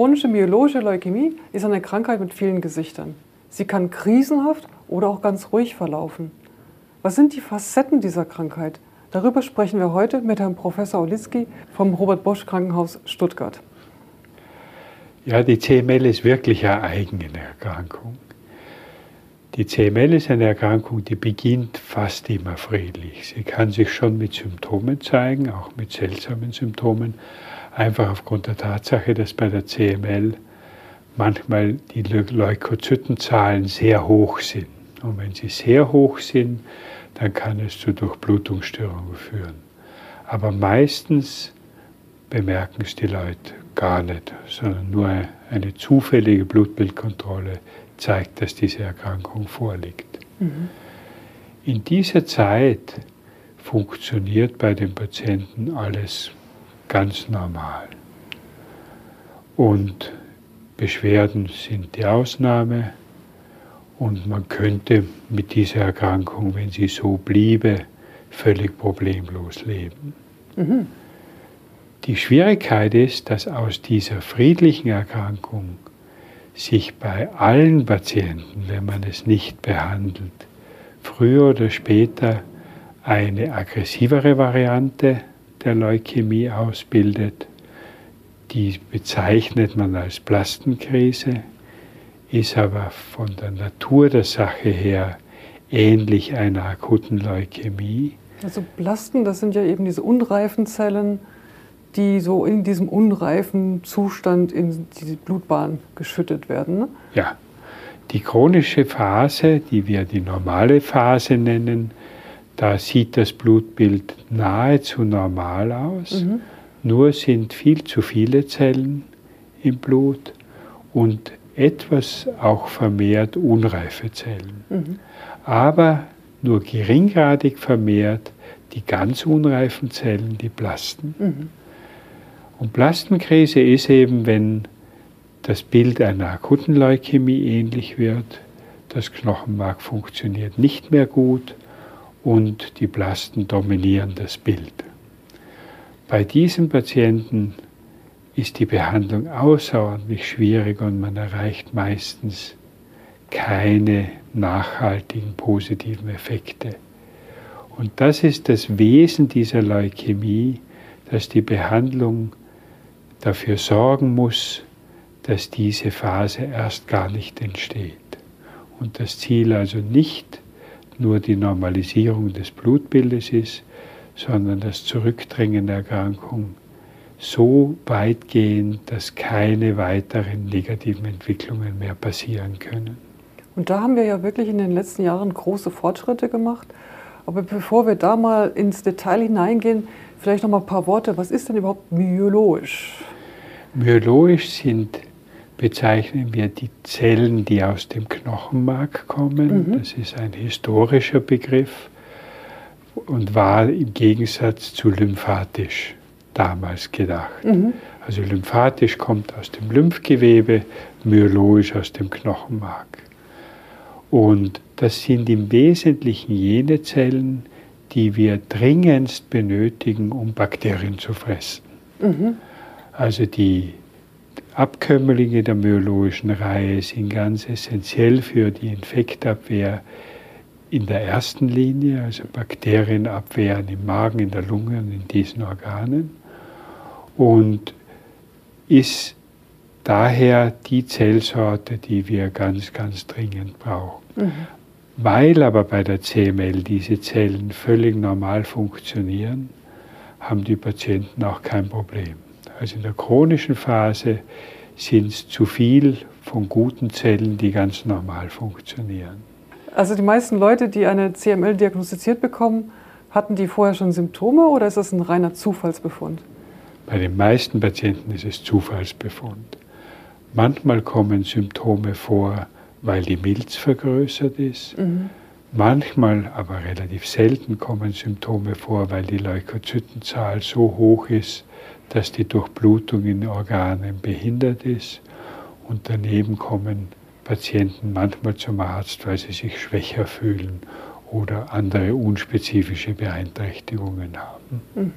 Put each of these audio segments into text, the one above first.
chronische myelogische Leukämie ist eine Krankheit mit vielen Gesichtern. Sie kann krisenhaft oder auch ganz ruhig verlaufen. Was sind die Facetten dieser Krankheit? Darüber sprechen wir heute mit Herrn Professor Olitzky vom Robert Bosch Krankenhaus Stuttgart. Ja, die CML ist wirklich eine eigene Erkrankung. Die CML ist eine Erkrankung, die beginnt fast immer friedlich. Sie kann sich schon mit Symptomen zeigen, auch mit seltsamen Symptomen, einfach aufgrund der Tatsache, dass bei der CML manchmal die Leukozytenzahlen sehr hoch sind. Und wenn sie sehr hoch sind, dann kann es zu Durchblutungsstörungen führen. Aber meistens bemerken es die Leute gar nicht, sondern nur eine zufällige Blutbildkontrolle zeigt, dass diese Erkrankung vorliegt. Mhm. In dieser Zeit funktioniert bei den Patienten alles ganz normal. Und Beschwerden sind die Ausnahme und man könnte mit dieser Erkrankung, wenn sie so bliebe, völlig problemlos leben. Mhm. Die Schwierigkeit ist, dass aus dieser friedlichen Erkrankung sich bei allen Patienten, wenn man es nicht behandelt, früher oder später eine aggressivere Variante der Leukämie ausbildet. Die bezeichnet man als Blastenkrise, ist aber von der Natur der Sache her ähnlich einer akuten Leukämie. Also Blasten, das sind ja eben diese unreifen Zellen, die so in diesem unreifen Zustand in die Blutbahn geschüttet werden. Ne? Ja, die chronische Phase, die wir die normale Phase nennen, da sieht das Blutbild nahezu normal aus, mhm. nur sind viel zu viele Zellen im Blut und etwas auch vermehrt unreife Zellen. Mhm. Aber nur geringgradig vermehrt die ganz unreifen Zellen, die Blasten. Mhm. Und Blastenkrise ist eben, wenn das Bild einer akuten Leukämie ähnlich wird, das Knochenmark funktioniert nicht mehr gut und die Blasten dominieren das Bild. Bei diesen Patienten ist die Behandlung außerordentlich schwierig und man erreicht meistens keine nachhaltigen positiven Effekte. Und das ist das Wesen dieser Leukämie, dass die Behandlung dafür sorgen muss, dass diese Phase erst gar nicht entsteht. Und das Ziel also nicht nur die Normalisierung des Blutbildes ist, sondern das Zurückdrängen der Erkrankung so weitgehend, dass keine weiteren negativen Entwicklungen mehr passieren können. Und da haben wir ja wirklich in den letzten Jahren große Fortschritte gemacht. Aber bevor wir da mal ins Detail hineingehen, vielleicht noch mal ein paar Worte. Was ist denn überhaupt myologisch? Myologisch sind, bezeichnen wir die Zellen, die aus dem Knochenmark kommen. Mhm. Das ist ein historischer Begriff und war im Gegensatz zu lymphatisch damals gedacht. Mhm. Also lymphatisch kommt aus dem Lymphgewebe, myologisch aus dem Knochenmark. Und das sind im Wesentlichen jene Zellen, die wir dringendst benötigen, um Bakterien zu fressen. Mhm. Also die Abkömmlinge der myologischen Reihe sind ganz essentiell für die Infektabwehr in der ersten Linie, also Bakterienabwehren im Magen, in der Lunge und in diesen Organen. Und ist daher die Zellsorte, die wir ganz, ganz dringend brauchen. Mhm. Weil aber bei der CML diese Zellen völlig normal funktionieren, haben die Patienten auch kein Problem. Also in der chronischen Phase sind es zu viel von guten Zellen, die ganz normal funktionieren. Also die meisten Leute, die eine CML diagnostiziert bekommen, hatten die vorher schon Symptome oder ist das ein reiner Zufallsbefund? Bei den meisten Patienten ist es Zufallsbefund. Manchmal kommen Symptome vor, weil die Milz vergrößert ist. Mhm. Manchmal, aber relativ selten, kommen Symptome vor, weil die Leukozytenzahl so hoch ist, dass die Durchblutung in Organen behindert ist. Und daneben kommen Patienten manchmal zum Arzt, weil sie sich schwächer fühlen oder andere unspezifische Beeinträchtigungen haben. Mhm.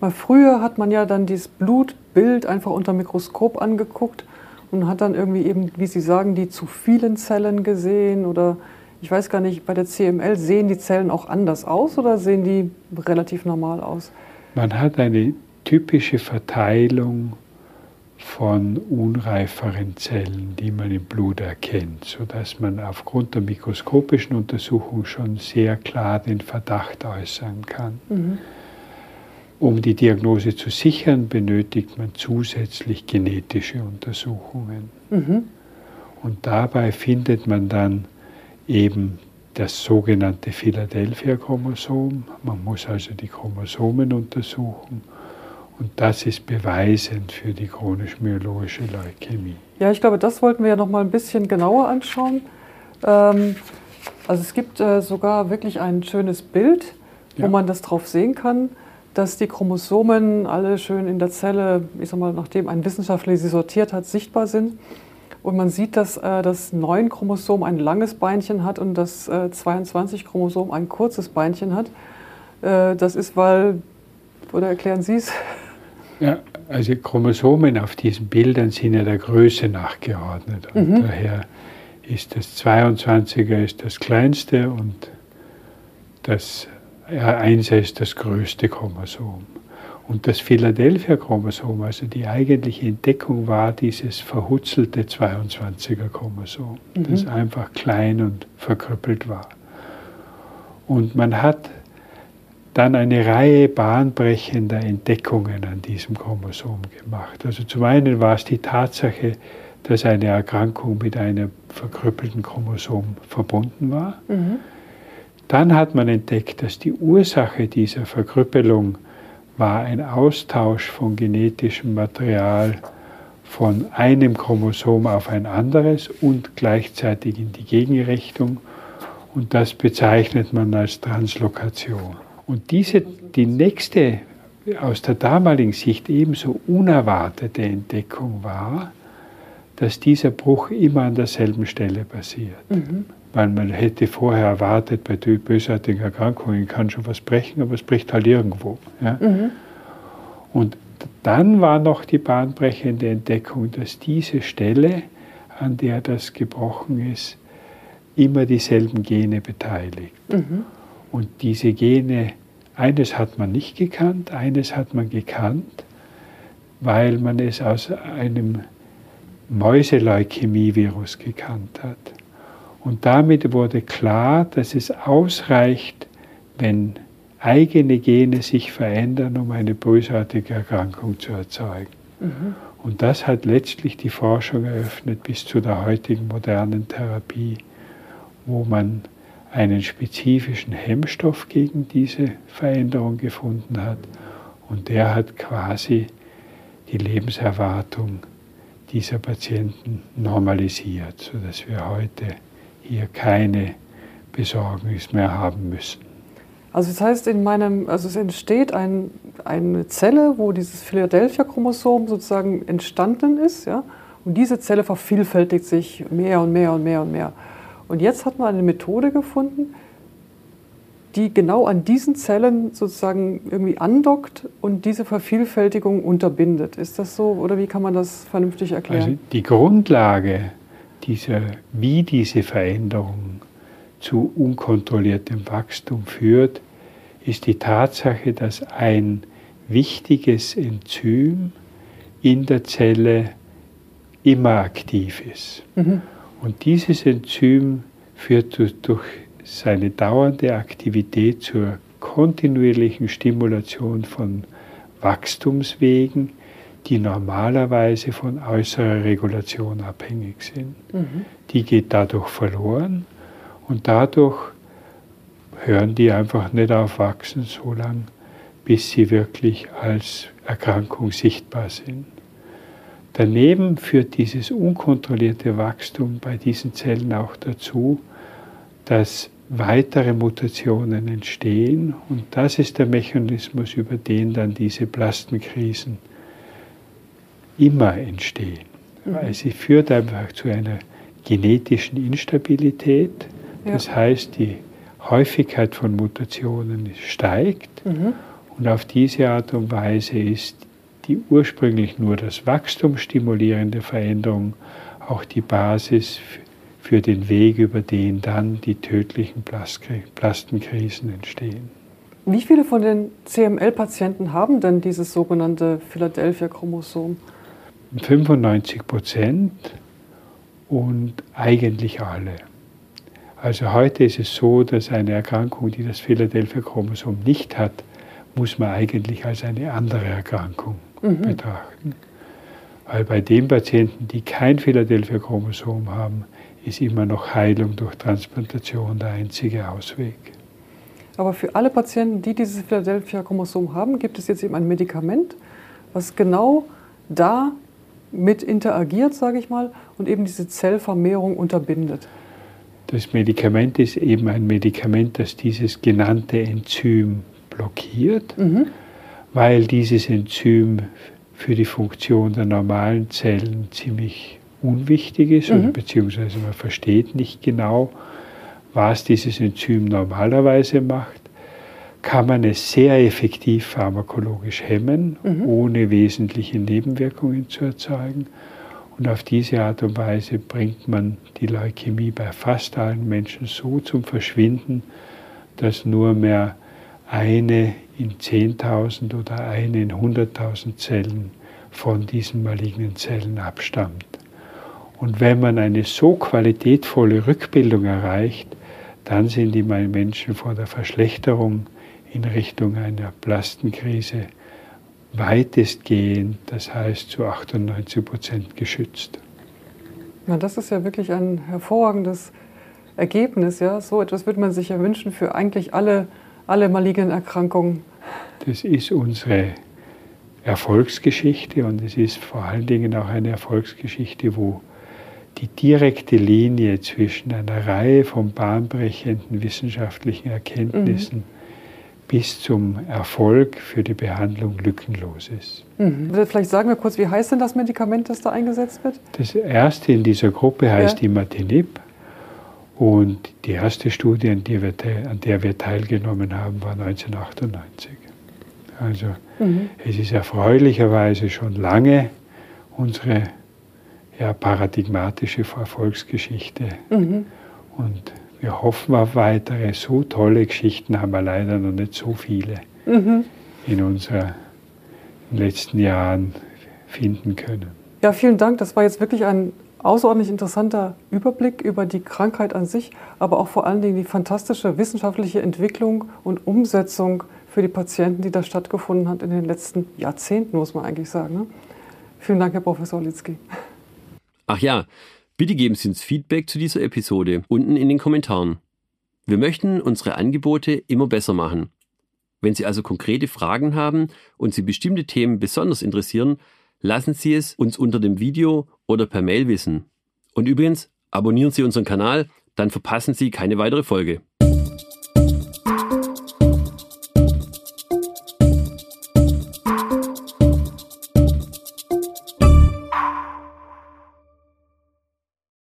Mal früher hat man ja dann dieses Blutbild einfach unter Mikroskop angeguckt und hat dann irgendwie eben, wie Sie sagen, die zu vielen Zellen gesehen oder ich weiß gar nicht, bei der CML sehen die Zellen auch anders aus oder sehen die relativ normal aus? Man hat eine typische Verteilung von unreiferen Zellen, die man im Blut erkennt, sodass man aufgrund der mikroskopischen Untersuchung schon sehr klar den Verdacht äußern kann. Mhm. Um die Diagnose zu sichern, benötigt man zusätzlich genetische Untersuchungen. Mhm. Und dabei findet man dann eben das sogenannte Philadelphia-Chromosom. Man muss also die Chromosomen untersuchen. Und das ist beweisend für die chronisch-myologische Leukämie. Ja, ich glaube, das wollten wir ja noch mal ein bisschen genauer anschauen. Ähm, also es gibt äh, sogar wirklich ein schönes Bild, wo ja. man das drauf sehen kann, dass die Chromosomen alle schön in der Zelle, ich sag mal, nachdem ein Wissenschaftler sie sortiert hat, sichtbar sind. Und man sieht, dass äh, das 9-Chromosom ein langes Beinchen hat und das äh, 22-Chromosom ein kurzes Beinchen hat. Äh, das ist, weil, oder erklären Sie es? Ja, also Chromosomen auf diesen Bildern sind ja der Größe nachgeordnet. Und mhm. daher ist das 22er ist das kleinste und das 1 ist das größte Chromosom. Und das Philadelphia-Chromosom, also die eigentliche Entdeckung war dieses verhutzelte 22er-Chromosom, mhm. das einfach klein und verkrüppelt war. Und man hat dann eine Reihe bahnbrechender Entdeckungen an diesem Chromosom gemacht. Also zum einen war es die Tatsache, dass eine Erkrankung mit einem verkrüppelten Chromosom verbunden war. Mhm. Dann hat man entdeckt, dass die Ursache dieser Verkrüppelung war ein Austausch von genetischem Material von einem Chromosom auf ein anderes und gleichzeitig in die Gegenrichtung. Und das bezeichnet man als Translokation. Und diese, die nächste, aus der damaligen Sicht ebenso unerwartete Entdeckung war, dass dieser Bruch immer an derselben Stelle passiert. Mhm weil man hätte vorher erwartet, bei bösartigen Erkrankungen kann schon was brechen, aber es bricht halt irgendwo. Ja? Mhm. Und dann war noch die bahnbrechende Entdeckung, dass diese Stelle, an der das gebrochen ist, immer dieselben Gene beteiligt. Mhm. Und diese Gene, eines hat man nicht gekannt, eines hat man gekannt, weil man es aus einem Mäuseleukämie-Virus gekannt hat. Und damit wurde klar, dass es ausreicht, wenn eigene Gene sich verändern, um eine bösartige Erkrankung zu erzeugen. Mhm. Und das hat letztlich die Forschung eröffnet bis zu der heutigen modernen Therapie, wo man einen spezifischen Hemmstoff gegen diese Veränderung gefunden hat. Und der hat quasi die Lebenserwartung dieser Patienten normalisiert, sodass wir heute hier keine Besorgnis mehr haben müssen. Also das heißt, in meinem, also es entsteht ein, eine Zelle, wo dieses Philadelphia-Chromosom sozusagen entstanden ist, ja, und diese Zelle vervielfältigt sich mehr und mehr und mehr und mehr. Und jetzt hat man eine Methode gefunden, die genau an diesen Zellen sozusagen irgendwie andockt und diese Vervielfältigung unterbindet. Ist das so oder wie kann man das vernünftig erklären? Also die Grundlage dieser, wie diese Veränderung zu unkontrolliertem Wachstum führt, ist die Tatsache, dass ein wichtiges Enzym in der Zelle immer aktiv ist. Mhm. Und dieses Enzym führt durch seine dauernde Aktivität zur kontinuierlichen Stimulation von Wachstumswegen, die normalerweise von äußerer Regulation abhängig sind. Mhm. Die geht dadurch verloren und dadurch hören die einfach nicht auf wachsen, so lange, bis sie wirklich als Erkrankung sichtbar sind. Daneben führt dieses unkontrollierte Wachstum bei diesen Zellen auch dazu, dass weitere Mutationen entstehen und das ist der Mechanismus, über den dann diese Plastenkrisen immer entstehen. Weil sie führt einfach zu einer genetischen Instabilität. Das ja. heißt, die Häufigkeit von Mutationen steigt mhm. Und auf diese Art und Weise ist die ursprünglich nur das Wachstum stimulierende Veränderung auch die Basis für den Weg, über den dann die tödlichen Plastenkrisen entstehen. Wie viele von den CML-Patienten haben denn dieses sogenannte Philadelphia-Chromosom? 95 Prozent und eigentlich alle. Also heute ist es so, dass eine Erkrankung, die das Philadelphia-Chromosom nicht hat, muss man eigentlich als eine andere Erkrankung mhm. betrachten. Weil bei den Patienten, die kein Philadelphia-Chromosom haben, ist immer noch Heilung durch Transplantation der einzige Ausweg. Aber für alle Patienten, die dieses Philadelphia-Chromosom haben, gibt es jetzt eben ein Medikament, was genau da mit interagiert, sage ich mal, und eben diese Zellvermehrung unterbindet. Das Medikament ist eben ein Medikament, das dieses genannte Enzym blockiert, mhm. weil dieses Enzym für die Funktion der normalen Zellen ziemlich unwichtig ist, mhm. beziehungsweise man versteht nicht genau, was dieses Enzym normalerweise macht, kann man es sehr effektiv pharmakologisch hemmen, mhm. ohne wesentliche Nebenwirkungen zu erzeugen. Und auf diese Art und Weise bringt man die Leukämie bei fast allen Menschen so zum Verschwinden, dass nur mehr eine in 10.000 oder eine in 100.000 Zellen von diesen malignen Zellen abstammt. Und wenn man eine so qualitätvolle Rückbildung erreicht, dann sind die Menschen vor der Verschlechterung in Richtung einer Plastenkrise weitestgehend, das heißt zu 98 Prozent geschützt. Ja, das ist ja wirklich ein hervorragendes Ergebnis. Ja? So etwas würde man sich ja wünschen für eigentlich alle, alle malignen Erkrankungen. Das ist unsere Erfolgsgeschichte und es ist vor allen Dingen auch eine Erfolgsgeschichte, wo die direkte Linie zwischen einer Reihe von bahnbrechenden wissenschaftlichen Erkenntnissen mhm. Bis zum Erfolg für die Behandlung lückenlos ist. Mhm. Vielleicht sagen wir kurz, wie heißt denn das Medikament, das da eingesetzt wird? Das erste in dieser Gruppe heißt ja. Imatinib und die erste Studie, an, wir, an der wir teilgenommen haben, war 1998. Also mhm. es ist erfreulicherweise schon lange unsere ja, paradigmatische Erfolgsgeschichte. Mhm. Und wir hoffen auf weitere. So tolle Geschichten haben wir leider noch nicht so viele mhm. in unseren letzten Jahren finden können. Ja, vielen Dank. Das war jetzt wirklich ein außerordentlich interessanter Überblick über die Krankheit an sich, aber auch vor allen Dingen die fantastische wissenschaftliche Entwicklung und Umsetzung für die Patienten, die da stattgefunden hat in den letzten Jahrzehnten, muss man eigentlich sagen. Ne? Vielen Dank, Herr Professor Litzky. Ach ja, bitte geben Sie uns Feedback zu dieser Episode unten in den Kommentaren. Wir möchten unsere Angebote immer besser machen. Wenn Sie also konkrete Fragen haben und Sie bestimmte Themen besonders interessieren, lassen Sie es uns unter dem Video oder per Mail wissen. Und übrigens, abonnieren Sie unseren Kanal, dann verpassen Sie keine weitere Folge.